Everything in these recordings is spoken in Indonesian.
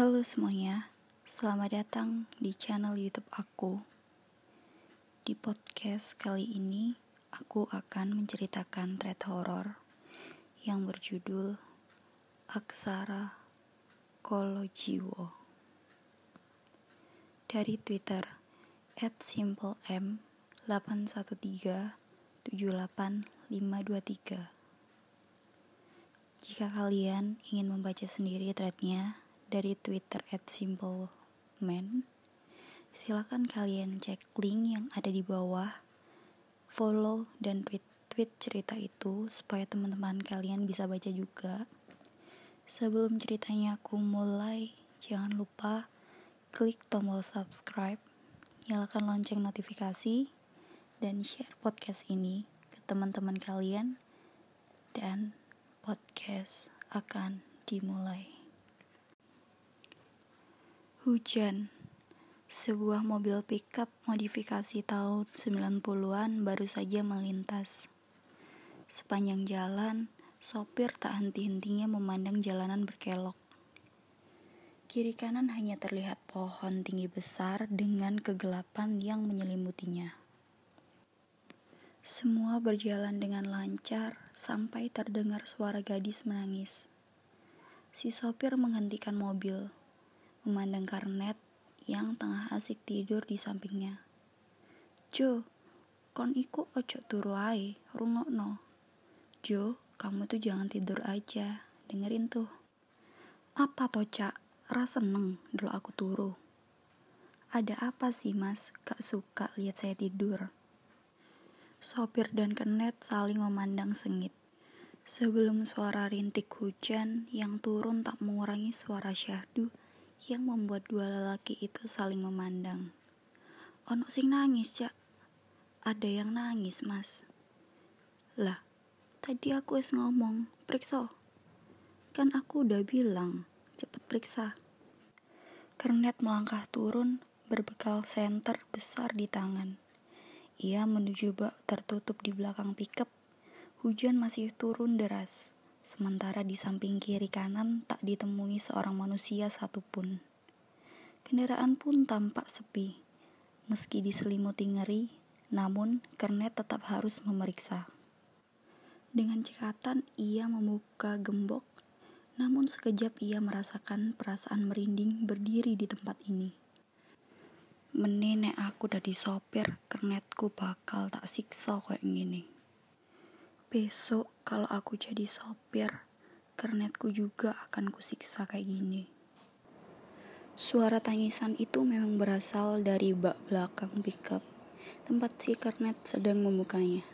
Halo semuanya, selamat datang di channel YouTube aku. Di podcast kali ini, aku akan menceritakan thread horror yang berjudul Aksara Kolojiwo. Dari Twitter, at simplem813785523. Jika kalian ingin membaca sendiri threadnya, dari Twitter at simpleman. Silakan kalian cek link yang ada di bawah, follow dan tweet tweet cerita itu supaya teman-teman kalian bisa baca juga. Sebelum ceritanya aku mulai, jangan lupa klik tombol subscribe, nyalakan lonceng notifikasi, dan share podcast ini ke teman-teman kalian. Dan podcast akan dimulai. Hujan. Sebuah mobil pickup modifikasi tahun 90-an baru saja melintas. Sepanjang jalan, sopir tak henti-hentinya memandang jalanan berkelok. Kiri kanan hanya terlihat pohon tinggi besar dengan kegelapan yang menyelimutinya. Semua berjalan dengan lancar sampai terdengar suara gadis menangis. Si sopir menghentikan mobil memandang Karnet yang tengah asik tidur di sampingnya. Jo, kon iku ojo turu ae, rungokno. Jo, kamu tuh jangan tidur aja, dengerin tuh. Apa toh, Cak? Rasa seneng dulu aku turu. Ada apa sih, Mas? Gak suka lihat saya tidur. Sopir dan Kenet saling memandang sengit. Sebelum suara rintik hujan yang turun tak mengurangi suara syahdu yang membuat dua lelaki itu saling memandang. Ono sing nangis, Cak. Ada yang nangis, Mas. Lah, tadi aku es ngomong, periksa. Kan aku udah bilang, cepet periksa. Kernet melangkah turun berbekal senter besar di tangan. Ia menuju bak tertutup di belakang pickup. Hujan masih turun deras. Sementara di samping kiri kanan tak ditemui seorang manusia satupun. Kendaraan pun tampak sepi. Meski diselimuti ngeri, namun Kernet tetap harus memeriksa. Dengan cekatan ia membuka gembok, namun sekejap ia merasakan perasaan merinding berdiri di tempat ini. Menenek aku dari sopir, kernetku bakal tak siksa kayak gini. Besok kalau aku jadi sopir, kernetku juga akan kusiksa kayak gini. Suara tangisan itu memang berasal dari bak belakang pickup, tempat si kernet sedang membukanya.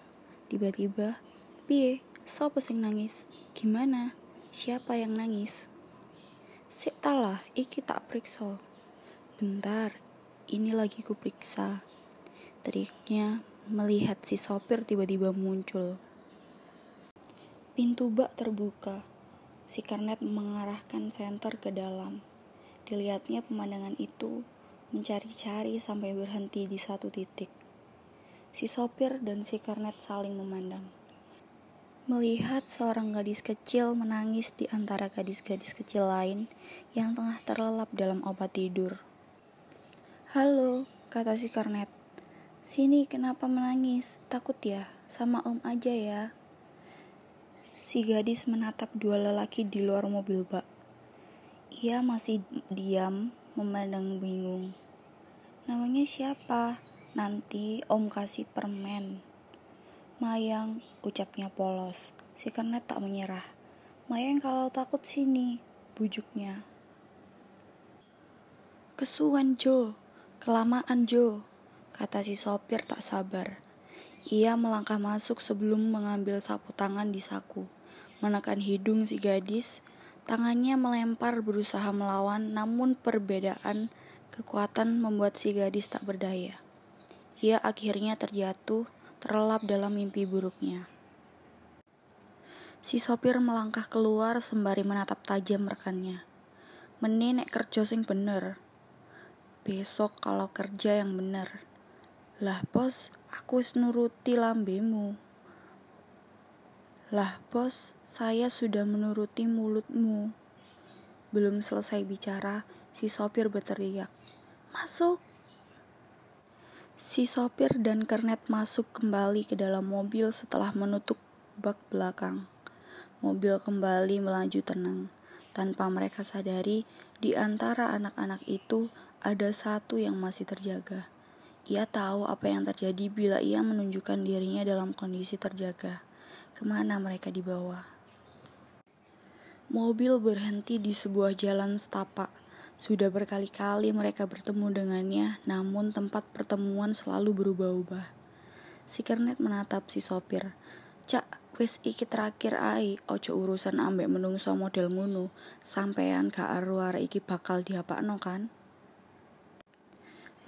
Tiba-tiba, Pie, siapa sing nangis? Gimana? Siapa yang nangis? Sik iki tak periksa. Bentar, ini lagi ku periksa. Triknya melihat si sopir tiba-tiba muncul. Pintu bak terbuka. Si Kernet mengarahkan senter ke dalam. Dilihatnya pemandangan itu mencari-cari sampai berhenti di satu titik. Si sopir dan si Kernet saling memandang. Melihat seorang gadis kecil menangis di antara gadis-gadis kecil lain yang tengah terlelap dalam obat tidur. Halo, kata si Kernet. Sini kenapa menangis? Takut ya? Sama om aja ya. Si gadis menatap dua lelaki di luar mobil bak. Ia masih diam, memandang bingung. Namanya siapa? Nanti om kasih permen. Mayang, ucapnya polos. Si kernet tak menyerah. Mayang kalau takut sini, bujuknya. Kesuan Jo, kelamaan Jo, kata si sopir tak sabar. Ia melangkah masuk sebelum mengambil sapu tangan di saku menekan hidung si gadis. Tangannya melempar berusaha melawan, namun perbedaan kekuatan membuat si gadis tak berdaya. Ia akhirnya terjatuh, terlelap dalam mimpi buruknya. Si sopir melangkah keluar sembari menatap tajam rekannya. Menenek kerja sing bener. Besok kalau kerja yang bener. Lah bos, aku nuruti lambemu. Lah bos, saya sudah menuruti mulutmu. Belum selesai bicara, si sopir berteriak, "Masuk!" Si sopir dan kernet masuk kembali ke dalam mobil setelah menutup bak belakang. Mobil kembali melaju tenang. Tanpa mereka sadari, di antara anak-anak itu ada satu yang masih terjaga. Ia tahu apa yang terjadi bila ia menunjukkan dirinya dalam kondisi terjaga. Ke mana mereka dibawa? Mobil berhenti di sebuah jalan setapak. Sudah berkali-kali mereka bertemu dengannya, namun tempat pertemuan selalu berubah-ubah. Si kernet menatap si sopir. Cak, Wis iki terakhir ai, ojo urusan ambek menungso model ngono. Sampean gak aru arek iki bakal diapakno kan?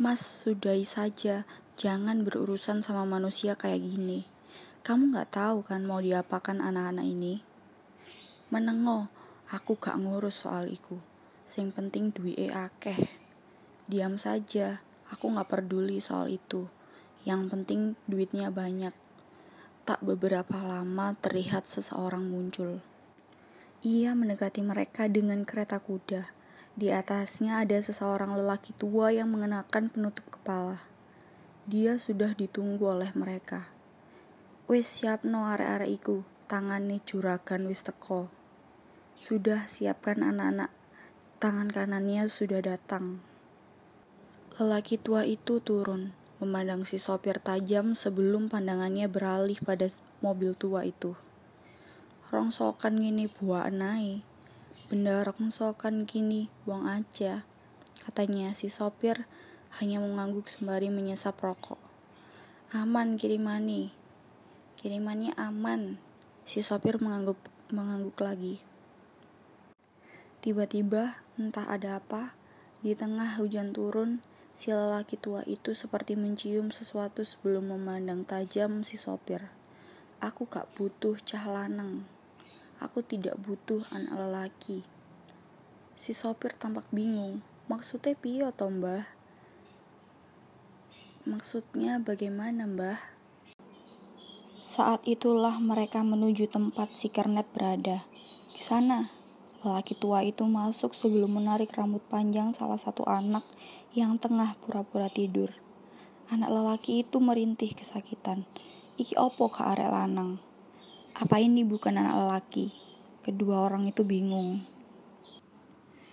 Mas, sudahi saja. Jangan berurusan sama manusia kayak gini. Kamu gak tahu kan mau diapakan anak-anak ini? Menengo, aku gak ngurus soal iku. Sing penting duwe akeh. Diam saja, aku gak peduli soal itu. Yang penting duitnya banyak. Tak beberapa lama terlihat seseorang muncul. Ia mendekati mereka dengan kereta kuda. Di atasnya ada seseorang lelaki tua yang mengenakan penutup kepala. Dia sudah ditunggu oleh mereka. Wis siap no are-are iku, tangane juragan wis teko. Sudah siapkan anak-anak, tangan kanannya sudah datang. Lelaki tua itu turun, memandang si sopir tajam sebelum pandangannya beralih pada mobil tua itu. Rongsokan gini buah nai. Benda rongsokan gini buang aja. Katanya si sopir hanya mengangguk sembari menyesap rokok. Aman kirimani. Kirimannya aman. Si sopir mengangguk, mengangguk lagi. Tiba-tiba, entah ada apa, di tengah hujan turun, Si lelaki tua itu seperti mencium sesuatu sebelum memandang tajam si sopir. Aku gak butuh cah lanang. Aku tidak butuh anak lelaki. Si sopir tampak bingung. Maksudnya piye toh mbah? Maksudnya bagaimana mbah? Saat itulah mereka menuju tempat si kernet berada. Di sana, Lelaki tua itu masuk sebelum menarik rambut panjang salah satu anak yang tengah pura-pura tidur. Anak lelaki itu merintih kesakitan. Iki opo ke arek lanang? Apa ini bukan anak lelaki? Kedua orang itu bingung.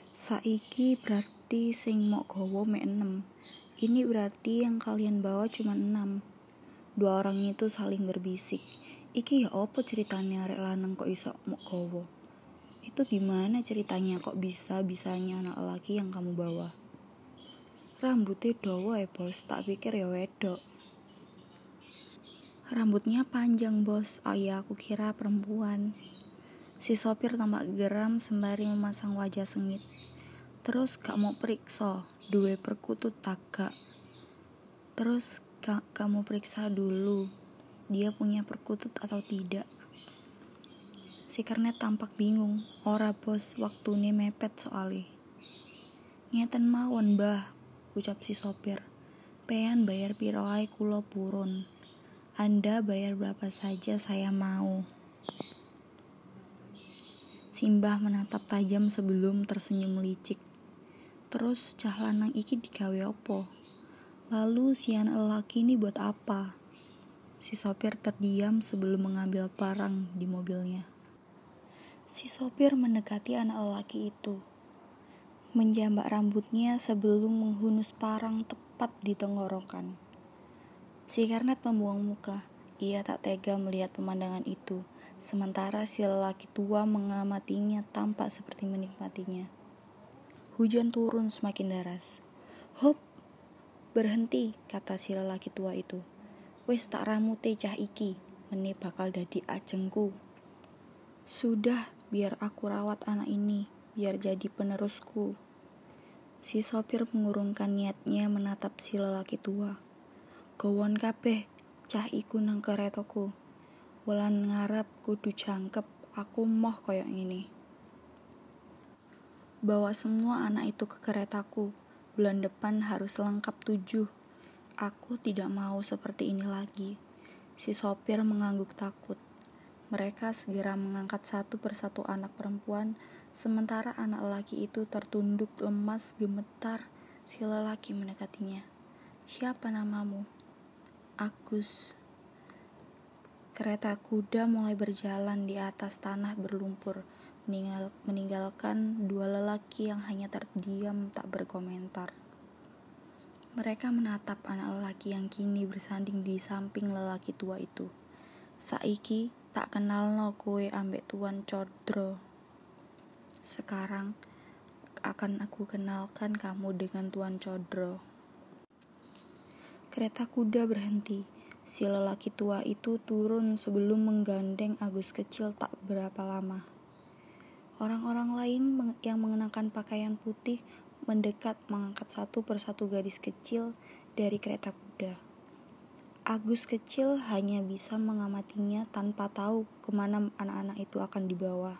Saiki berarti sing mok gowo me enam. Ini berarti yang kalian bawa cuma enam. Dua orang itu saling berbisik. Iki ya opo ceritanya arek lanang kok iso mok gowo? itu gimana ceritanya kok bisa-bisanya anak laki yang kamu bawa? Rambutnya dowo ya bos, tak pikir ya wedok. Rambutnya panjang bos, oh iya aku kira perempuan. Si sopir tampak geram sembari memasang wajah sengit. Terus gak mau periksa, dua perkutut tagak. Terus gak kamu periksa dulu, dia punya perkutut atau tidak. Si kernet tampak bingung, ora bos waktu ini mepet soali. Ngeten mawon bah, ucap si sopir. Pean bayar piroai kulo purun. Anda bayar berapa saja saya mau. Simbah menatap tajam sebelum tersenyum licik. Terus cah lanang iki digawe opo? Lalu si anak lelaki ini buat apa? Si sopir terdiam sebelum mengambil parang di mobilnya. Si sopir mendekati anak lelaki itu, menjambak rambutnya sebelum menghunus parang tepat di tenggorokan. Si Karnet membuang muka. Ia tak tega melihat pemandangan itu, sementara si lelaki tua mengamatinya tampak seperti menikmatinya. Hujan turun semakin deras. Hop, berhenti, kata si lelaki tua itu. Wes tak ramu cah iki, meni bakal dadi ajengku. Sudah, biar aku rawat anak ini, biar jadi penerusku. Si sopir mengurungkan niatnya menatap si lelaki tua. Gowon kabeh, cah iku nang keretoku. Wulan ngarep kudu jangkep, aku moh koyok ini. Bawa semua anak itu ke keretaku. Bulan depan harus lengkap tujuh. Aku tidak mau seperti ini lagi. Si sopir mengangguk takut. Mereka segera mengangkat satu persatu anak perempuan Sementara anak lelaki itu tertunduk lemas gemetar, si lelaki mendekatinya. Siapa namamu? Agus. Kereta kuda mulai berjalan di atas tanah berlumpur, meninggal, meninggalkan dua lelaki yang hanya terdiam tak berkomentar. Mereka menatap anak lelaki yang kini bersanding di samping lelaki tua itu. Saiki tak kenal no kue ambek tuan Codro. Sekarang akan aku kenalkan kamu dengan Tuan Codro. Kereta kuda berhenti. Si lelaki tua itu turun sebelum menggandeng Agus kecil tak berapa lama. Orang-orang lain yang mengenakan pakaian putih mendekat mengangkat satu persatu gadis kecil dari kereta kuda. Agus kecil hanya bisa mengamatinya tanpa tahu ke mana anak-anak itu akan dibawa.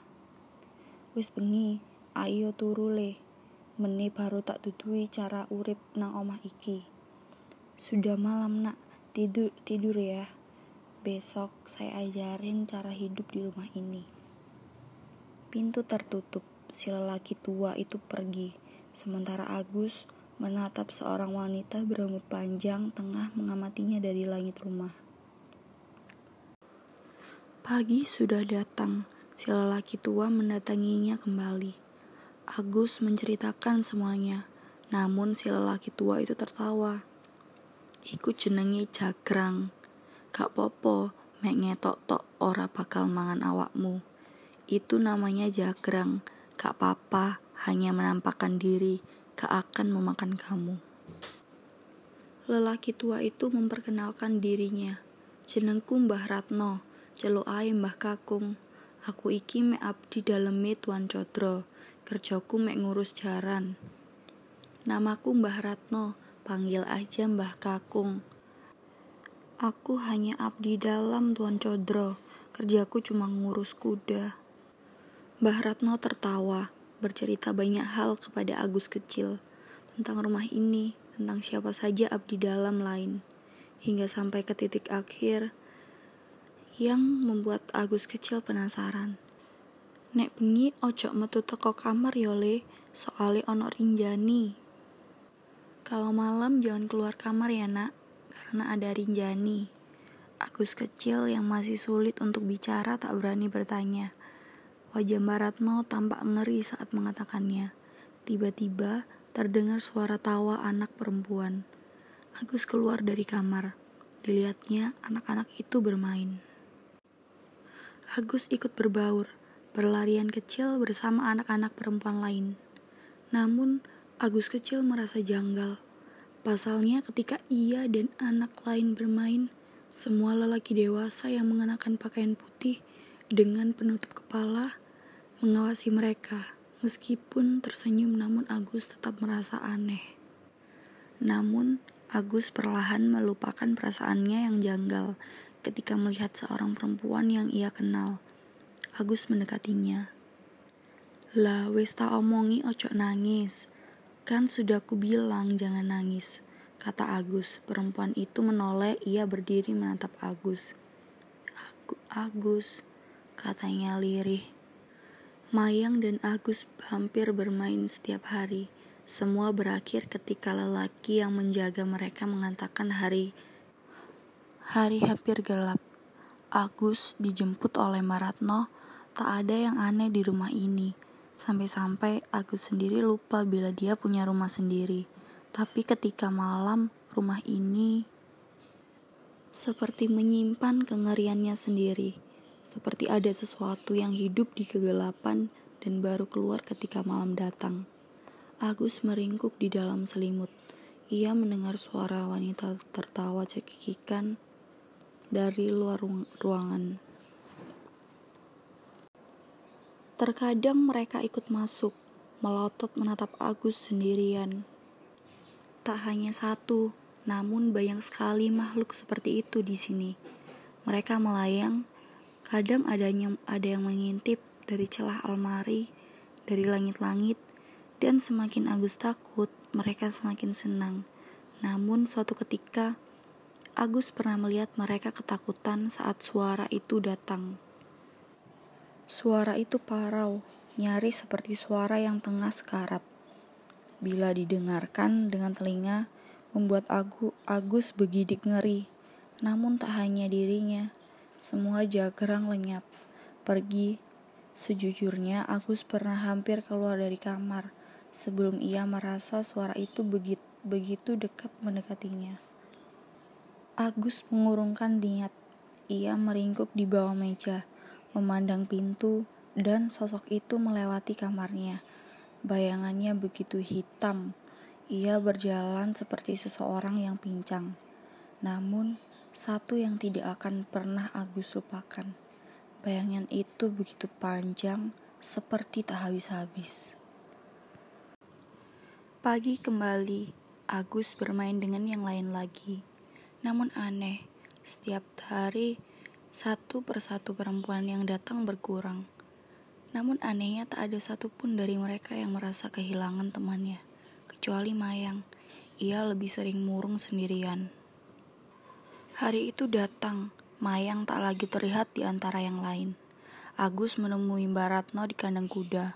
Wis bengi, ayo turu le. Meni baru tak tutui cara urip nang omah iki. Sudah malam nak, tidur tidur ya. Besok saya ajarin cara hidup di rumah ini. Pintu tertutup, si lelaki tua itu pergi, sementara Agus menatap seorang wanita berambut panjang tengah mengamatinya dari langit rumah. Pagi sudah datang, Si lelaki tua mendatanginya kembali. Agus menceritakan semuanya, namun si lelaki tua itu tertawa. Iku jenengi jagrang. Gak popo, mek ngetok tok ora bakal mangan awakmu. Itu namanya jagrang. Gak papa, hanya menampakkan diri, gak akan memakan kamu. Lelaki tua itu memperkenalkan dirinya. Jenengku Mbah Ratno, celuk ae Mbah Kakung. Aku iki mek abdi daleme Tuan Codro. Kerjaku mek ngurus jaran. Namaku Mbah Ratno, panggil aja Mbah Kakung. Aku hanya abdi dalam Tuan Codro. Kerjaku cuma ngurus kuda. Mbah Ratno tertawa, bercerita banyak hal kepada Agus kecil tentang rumah ini, tentang siapa saja abdi dalam lain, hingga sampai ke titik akhir yang membuat Agus kecil penasaran. Nek bengi ojo metu teko kamar yole, soale ono rinjani. Kalau malam jangan keluar kamar ya nak, karena ada rinjani. Agus kecil yang masih sulit untuk bicara tak berani bertanya. Wajah Baratno tampak ngeri saat mengatakannya. Tiba-tiba terdengar suara tawa anak perempuan. Agus keluar dari kamar. Dilihatnya anak-anak itu bermain. Agus ikut berbaur, berlarian kecil bersama anak-anak perempuan lain. Namun, Agus kecil merasa janggal. Pasalnya ketika ia dan anak lain bermain, semua lelaki dewasa yang mengenakan pakaian putih dengan penutup kepala mengawasi mereka. Meskipun tersenyum namun Agus tetap merasa aneh. Namun, Agus perlahan melupakan perasaannya yang janggal ketika melihat seorang perempuan yang ia kenal. Agus mendekatinya. Lah, wis tak omongi ojo nangis. Kan sudah ku bilang jangan nangis, kata Agus. Perempuan itu menoleh, ia berdiri menatap Agus. Agus, katanya lirih. Mayang dan Agus hampir bermain setiap hari. Semua berakhir ketika lelaki yang menjaga mereka mengatakan hari Hari hampir gelap. Agus dijemput oleh Maratno. Tak ada yang aneh di rumah ini. Sampai-sampai Agus sendiri lupa bila dia punya rumah sendiri. Tapi ketika malam, rumah ini seperti menyimpan kengeriannya sendiri. Seperti ada sesuatu yang hidup di kegelapan dan baru keluar ketika malam datang. Agus meringkuk di dalam selimut. Ia mendengar suara wanita tertawa cekikikan dari luar ruangan. Terkadang mereka ikut masuk, melotot menatap Agus sendirian. Tak hanya satu, namun banyak sekali makhluk seperti itu di sini. Mereka melayang, kadang adanya ada yang mengintip dari celah almari, dari langit-langit, dan semakin Agus takut, mereka semakin senang. Namun suatu ketika Agus pernah melihat mereka ketakutan saat suara itu datang. Suara itu parau, nyaris seperti suara yang tengah sekarat. Bila didengarkan dengan telinga, membuat Agu, Agus begidik ngeri. Namun tak hanya dirinya, semua jagerang lenyap. Pergi, sejujurnya Agus pernah hampir keluar dari kamar sebelum ia merasa suara itu begitu, begitu dekat mendekatinya. Agus mengurungkan niat. Ia meringkuk di bawah meja, memandang pintu, dan sosok itu melewati kamarnya. Bayangannya begitu hitam. Ia berjalan seperti seseorang yang pincang. Namun, satu yang tidak akan pernah Agus lupakan. Bayangan itu begitu panjang, seperti tak habis-habis. Pagi kembali, Agus bermain dengan yang lain lagi. Namun aneh, setiap hari satu persatu perempuan yang datang berkurang. Namun anehnya tak ada satupun dari mereka yang merasa kehilangan temannya, kecuali Mayang. Ia lebih sering murung sendirian. Hari itu datang, Mayang tak lagi terlihat di antara yang lain. Agus menemui Mbak Ratno di kandang kuda.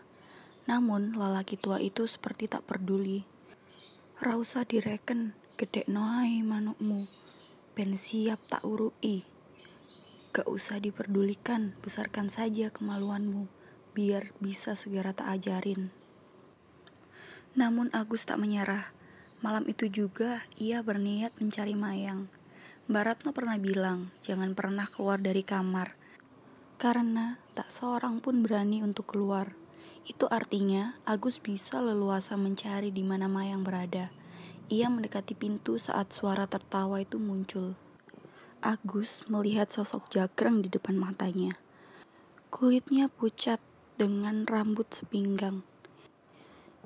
Namun, lelaki tua itu seperti tak peduli. Rausa direken, gede noai manukmu. Ben siap tak urui. Gak usah diperdulikan, besarkan saja kemaluanmu biar bisa segera tak ajarin. Namun Agus tak menyerah. Malam itu juga ia berniat mencari Mayang. Mbak Ratno pernah bilang, jangan pernah keluar dari kamar. Karena tak seorang pun berani untuk keluar. Itu artinya Agus bisa leluasa mencari di mana Mayang berada. Ia mendekati pintu saat suara tertawa itu muncul. Agus melihat sosok jagrang di depan matanya. Kulitnya pucat dengan rambut sepinggang.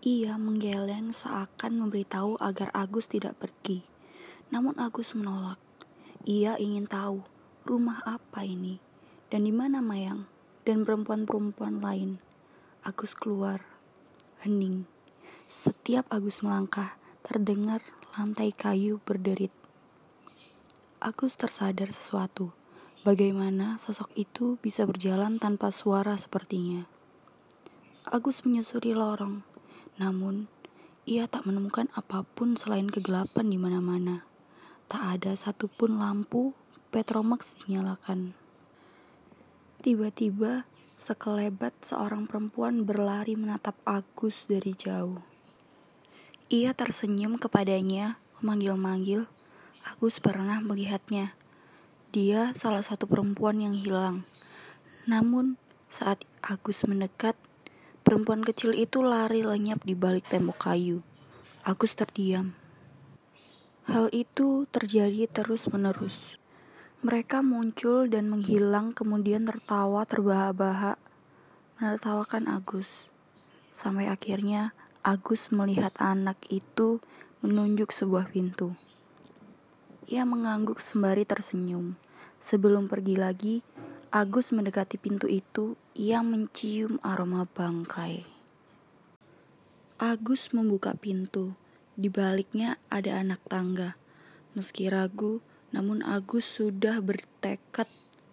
Ia menggeleng seakan memberitahu agar Agus tidak pergi. Namun Agus menolak. Ia ingin tahu rumah apa ini dan di mana Mayang dan perempuan-perempuan lain. Agus keluar. Hening. Setiap Agus melangkah, terdengar lantai kayu berderit. Agus tersadar sesuatu. Bagaimana sosok itu bisa berjalan tanpa suara sepertinya? Agus menyusuri lorong, namun ia tak menemukan apa pun selain kegelapan di mana-mana. Tak ada satupun lampu Petromax dinyalakan. Tiba-tiba, sekelebat seorang perempuan berlari menatap Agus dari jauh. Ia tersenyum kepadanya, memanggil-manggil. Agus pernah melihatnya. Dia salah satu perempuan yang hilang. Namun, saat Agus mendekat, Perempuan kecil itu lari lenyap di balik tembok kayu. Agus terdiam. Hal itu terjadi terus-menerus. Mereka muncul dan menghilang, kemudian tertawa terbahak-bahak, menertawakan Agus. Sampai akhirnya Agus melihat anak itu menunjuk sebuah pintu. Ia mengangguk sembari tersenyum. Sebelum pergi lagi, Agus mendekati pintu itu, ia mencium aroma bangkai. Agus membuka pintu. Di baliknya ada anak tangga. Meski ragu, namun Agus sudah bertekad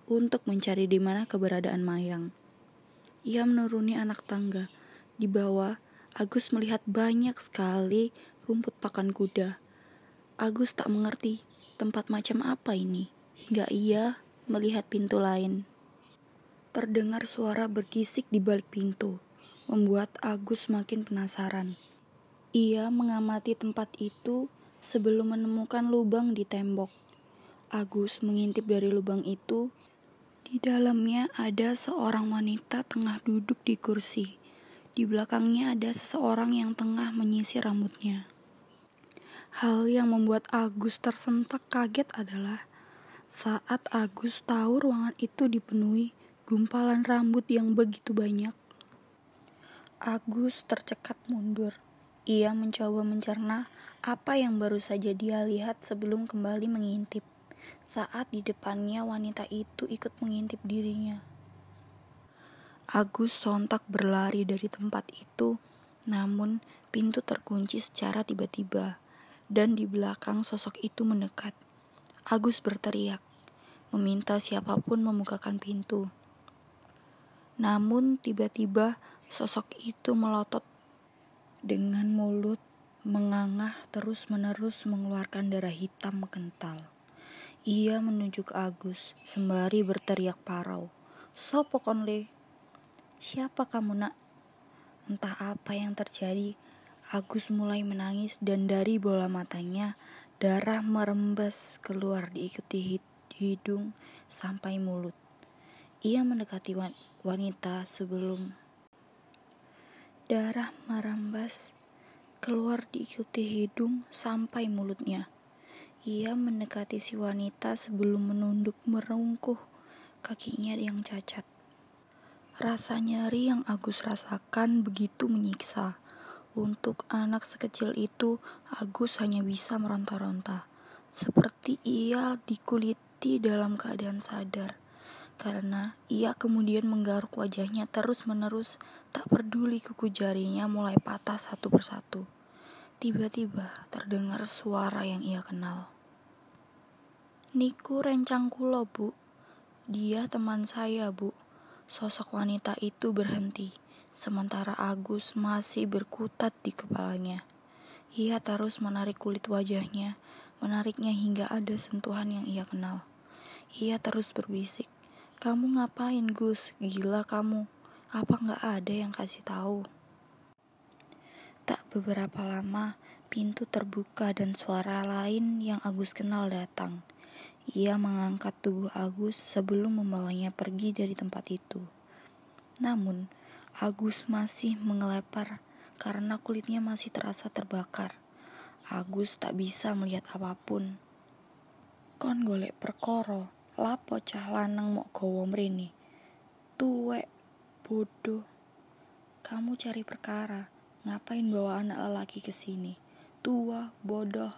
untuk mencari di mana keberadaan Mayang. Ia menuruni anak tangga. Di bawah, Agus melihat banyak sekali rumput pakan kuda. Agus tak mengerti tempat macam apa ini, hingga ia melihat pintu lain. Terdengar suara bergisik di balik pintu, membuat Agus makin penasaran. Ia mengamati tempat itu sebelum menemukan lubang di tembok. Agus mengintip dari lubang itu. Di dalamnya ada seorang wanita tengah duduk di kursi. Di belakangnya ada seseorang yang tengah menyisir rambutnya. Hal yang membuat Agus tersentak kaget adalah saat Agus tahu ruangan itu dipenuhi gumpalan rambut yang begitu banyak. Agus tercekat mundur. Ia mencoba mencerna apa yang baru saja dia lihat sebelum kembali mengintip. Saat di depannya wanita itu ikut mengintip dirinya. Agus sontak berlari dari tempat itu, namun pintu terkunci secara tiba-tiba, dan di belakang sosok itu mendekat. Agus berteriak, meminta siapa pun membukakan pintu. Namun tiba-tiba Sosok itu melotot dengan mulut mengangah terus-menerus mengeluarkan darah hitam kental. Ia menunjuk Agus sembari berteriak parau. Sopo konle? Siapa kamu nak? Entah apa yang terjadi, Agus mulai menangis dan dari bola matanya darah merembes keluar diikuti hidung sampai mulut. Ia mendekati wanita sebelum darah merembes keluar diikuti hidung sampai mulutnya. Ia mendekati si wanita sebelum menunduk merungkuh kakinya yang cacat. Rasa nyeri yang Agus rasakan begitu menyiksa. Untuk anak sekecil itu, Agus hanya bisa meronta-ronta. Seperti ia dikuliti dalam keadaan sadar karena ia kemudian menggaruk wajahnya terus-menerus, tak peduli kuku jarinya mulai patah satu persatu. Tiba-tiba terdengar suara yang ia kenal. Niku rencang kulo, Bu. Dia teman saya, Bu. Sosok wanita itu berhenti, sementara Agus masih berkutat di kepalanya. Ia terus menarik kulit wajahnya, menariknya hingga ada sentuhan yang ia kenal. Ia terus berbisik, kamu ngapain Gus? Gila kamu. Apa nggak ada yang kasih tahu? Tak beberapa lama, pintu terbuka dan suara lain yang Agus kenal datang. Ia mengangkat tubuh Agus sebelum membawanya pergi dari tempat itu. Namun, Agus masih mengelepar karena kulitnya masih terasa terbakar. Agus tak bisa melihat apa pun. Kon golek perkoro, Lapo cah lanang mok gowo mrene? Tuwek, bodoh. Kamu cari perkara, ngapain bawa anak lelaki ke sini? Tua, bodoh.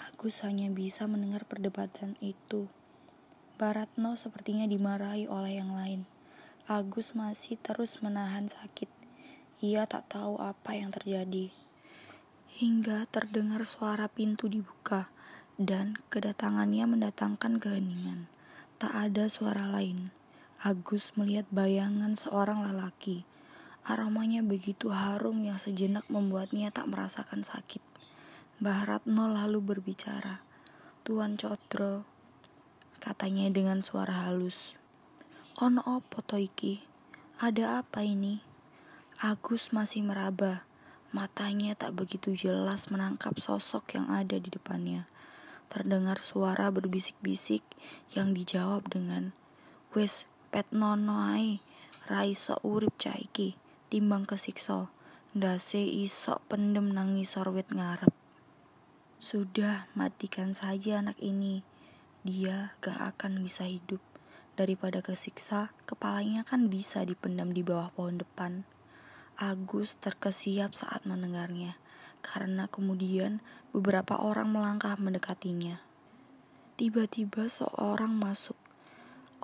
Agus hanya bisa mendengar perdebatan itu. Baratno sepertinya dimarahi oleh yang lain. Agus masih terus menahan sakit. Ia tak tahu apa yang terjadi. Hingga terdengar suara pintu dibuka dan kedatangannya mendatangkan keheningan. Tak ada suara lain. Agus melihat bayangan seorang lelaki. Aromanya begitu harum yang sejenak membuatnya tak merasakan sakit. Mbah Ratno lalu berbicara. Tuan Codro, katanya dengan suara halus. Ono opo to iki? Ada apa ini? Agus masih meraba. Matanya tak begitu jelas menangkap sosok yang ada di depannya. Terdengar suara berbisik-bisik yang dijawab dengan, Wes, pet nono ai, raiso urip caiki, timbang kesikso, ndase isok pendem nangi sorwet ngarep. Sudah, matikan saja anak ini. Dia gak akan bisa hidup. Daripada kesiksa, kepalanya kan bisa dipendam di bawah pohon depan. Agus terkesiap saat mendengarnya karena kemudian beberapa orang melangkah mendekatinya. Tiba-tiba seorang masuk.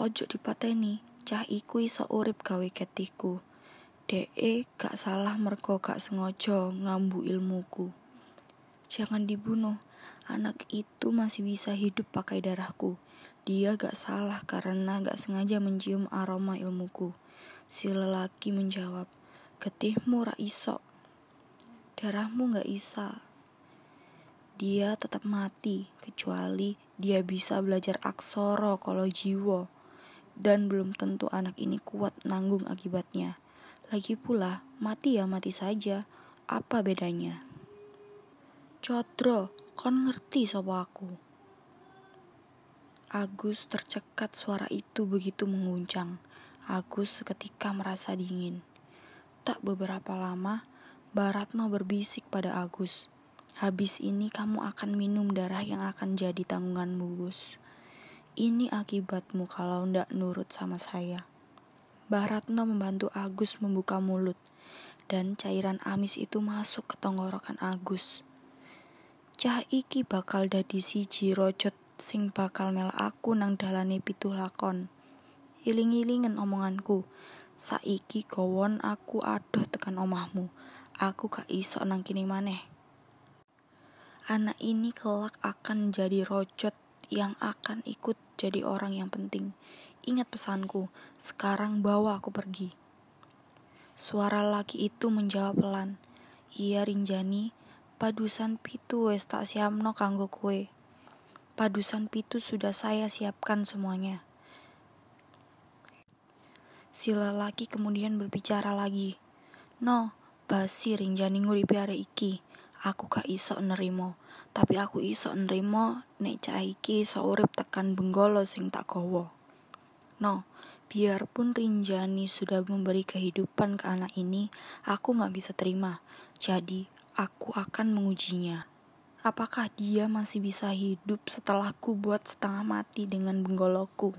Ojo dipateni, cah iku iso urip gawe ketiku. DE gak salah mergo gak sengaja ngambu ilmuku. Jangan dibunuh, anak itu masih bisa hidup pakai darahku. Dia gak salah karena gak sengaja mencium aroma ilmuku. Si lelaki menjawab, getihmu ra iso darahmu gak isa. Dia tetap mati, kecuali dia bisa belajar aksoro kalau jiwo. Dan belum tentu anak ini kuat nanggung akibatnya. Lagi pula, mati ya mati saja. Apa bedanya? Codro, kon ngerti sopo aku? Agus tercekat suara itu begitu menguncang. Agus seketika merasa dingin. Tak beberapa lama, Baratno berbisik pada Agus. Habis ini kamu akan minum darah yang akan jadi tanggunganmu, Gus. Ini akibatmu kalau ndak nurut sama saya. Baratno membantu Agus membuka mulut, dan cairan amis itu masuk ke tenggorokan Agus. Cah iki bakal dadi siji rojot sing bakal mel aku nang dalane pitu lakon. Iling-ilingen omonganku, saiki gowon aku adoh tekan omahmu aku gak iso nang kini maneh. Anak ini kelak akan jadi rojot yang akan ikut jadi orang yang penting. Ingat pesanku, sekarang bawa aku pergi. Suara laki itu menjawab pelan. Iya Rinjani, padusan pitu wes tak siapno kanggo kue. Padusan pitu sudah saya siapkan semuanya. Si lelaki kemudian berbicara lagi. No, basi Rinjani nguripi iki. Aku gak iso nerimo, tapi aku iso nerimo nek cah iki iso urip tekan benggolo sing tak gowo. No, Biarpun Rinjani sudah memberi kehidupan ke anak ini, aku gak bisa terima. Jadi, aku akan mengujinya. Apakah dia masih bisa hidup setelah ku buat setengah mati dengan benggoloku?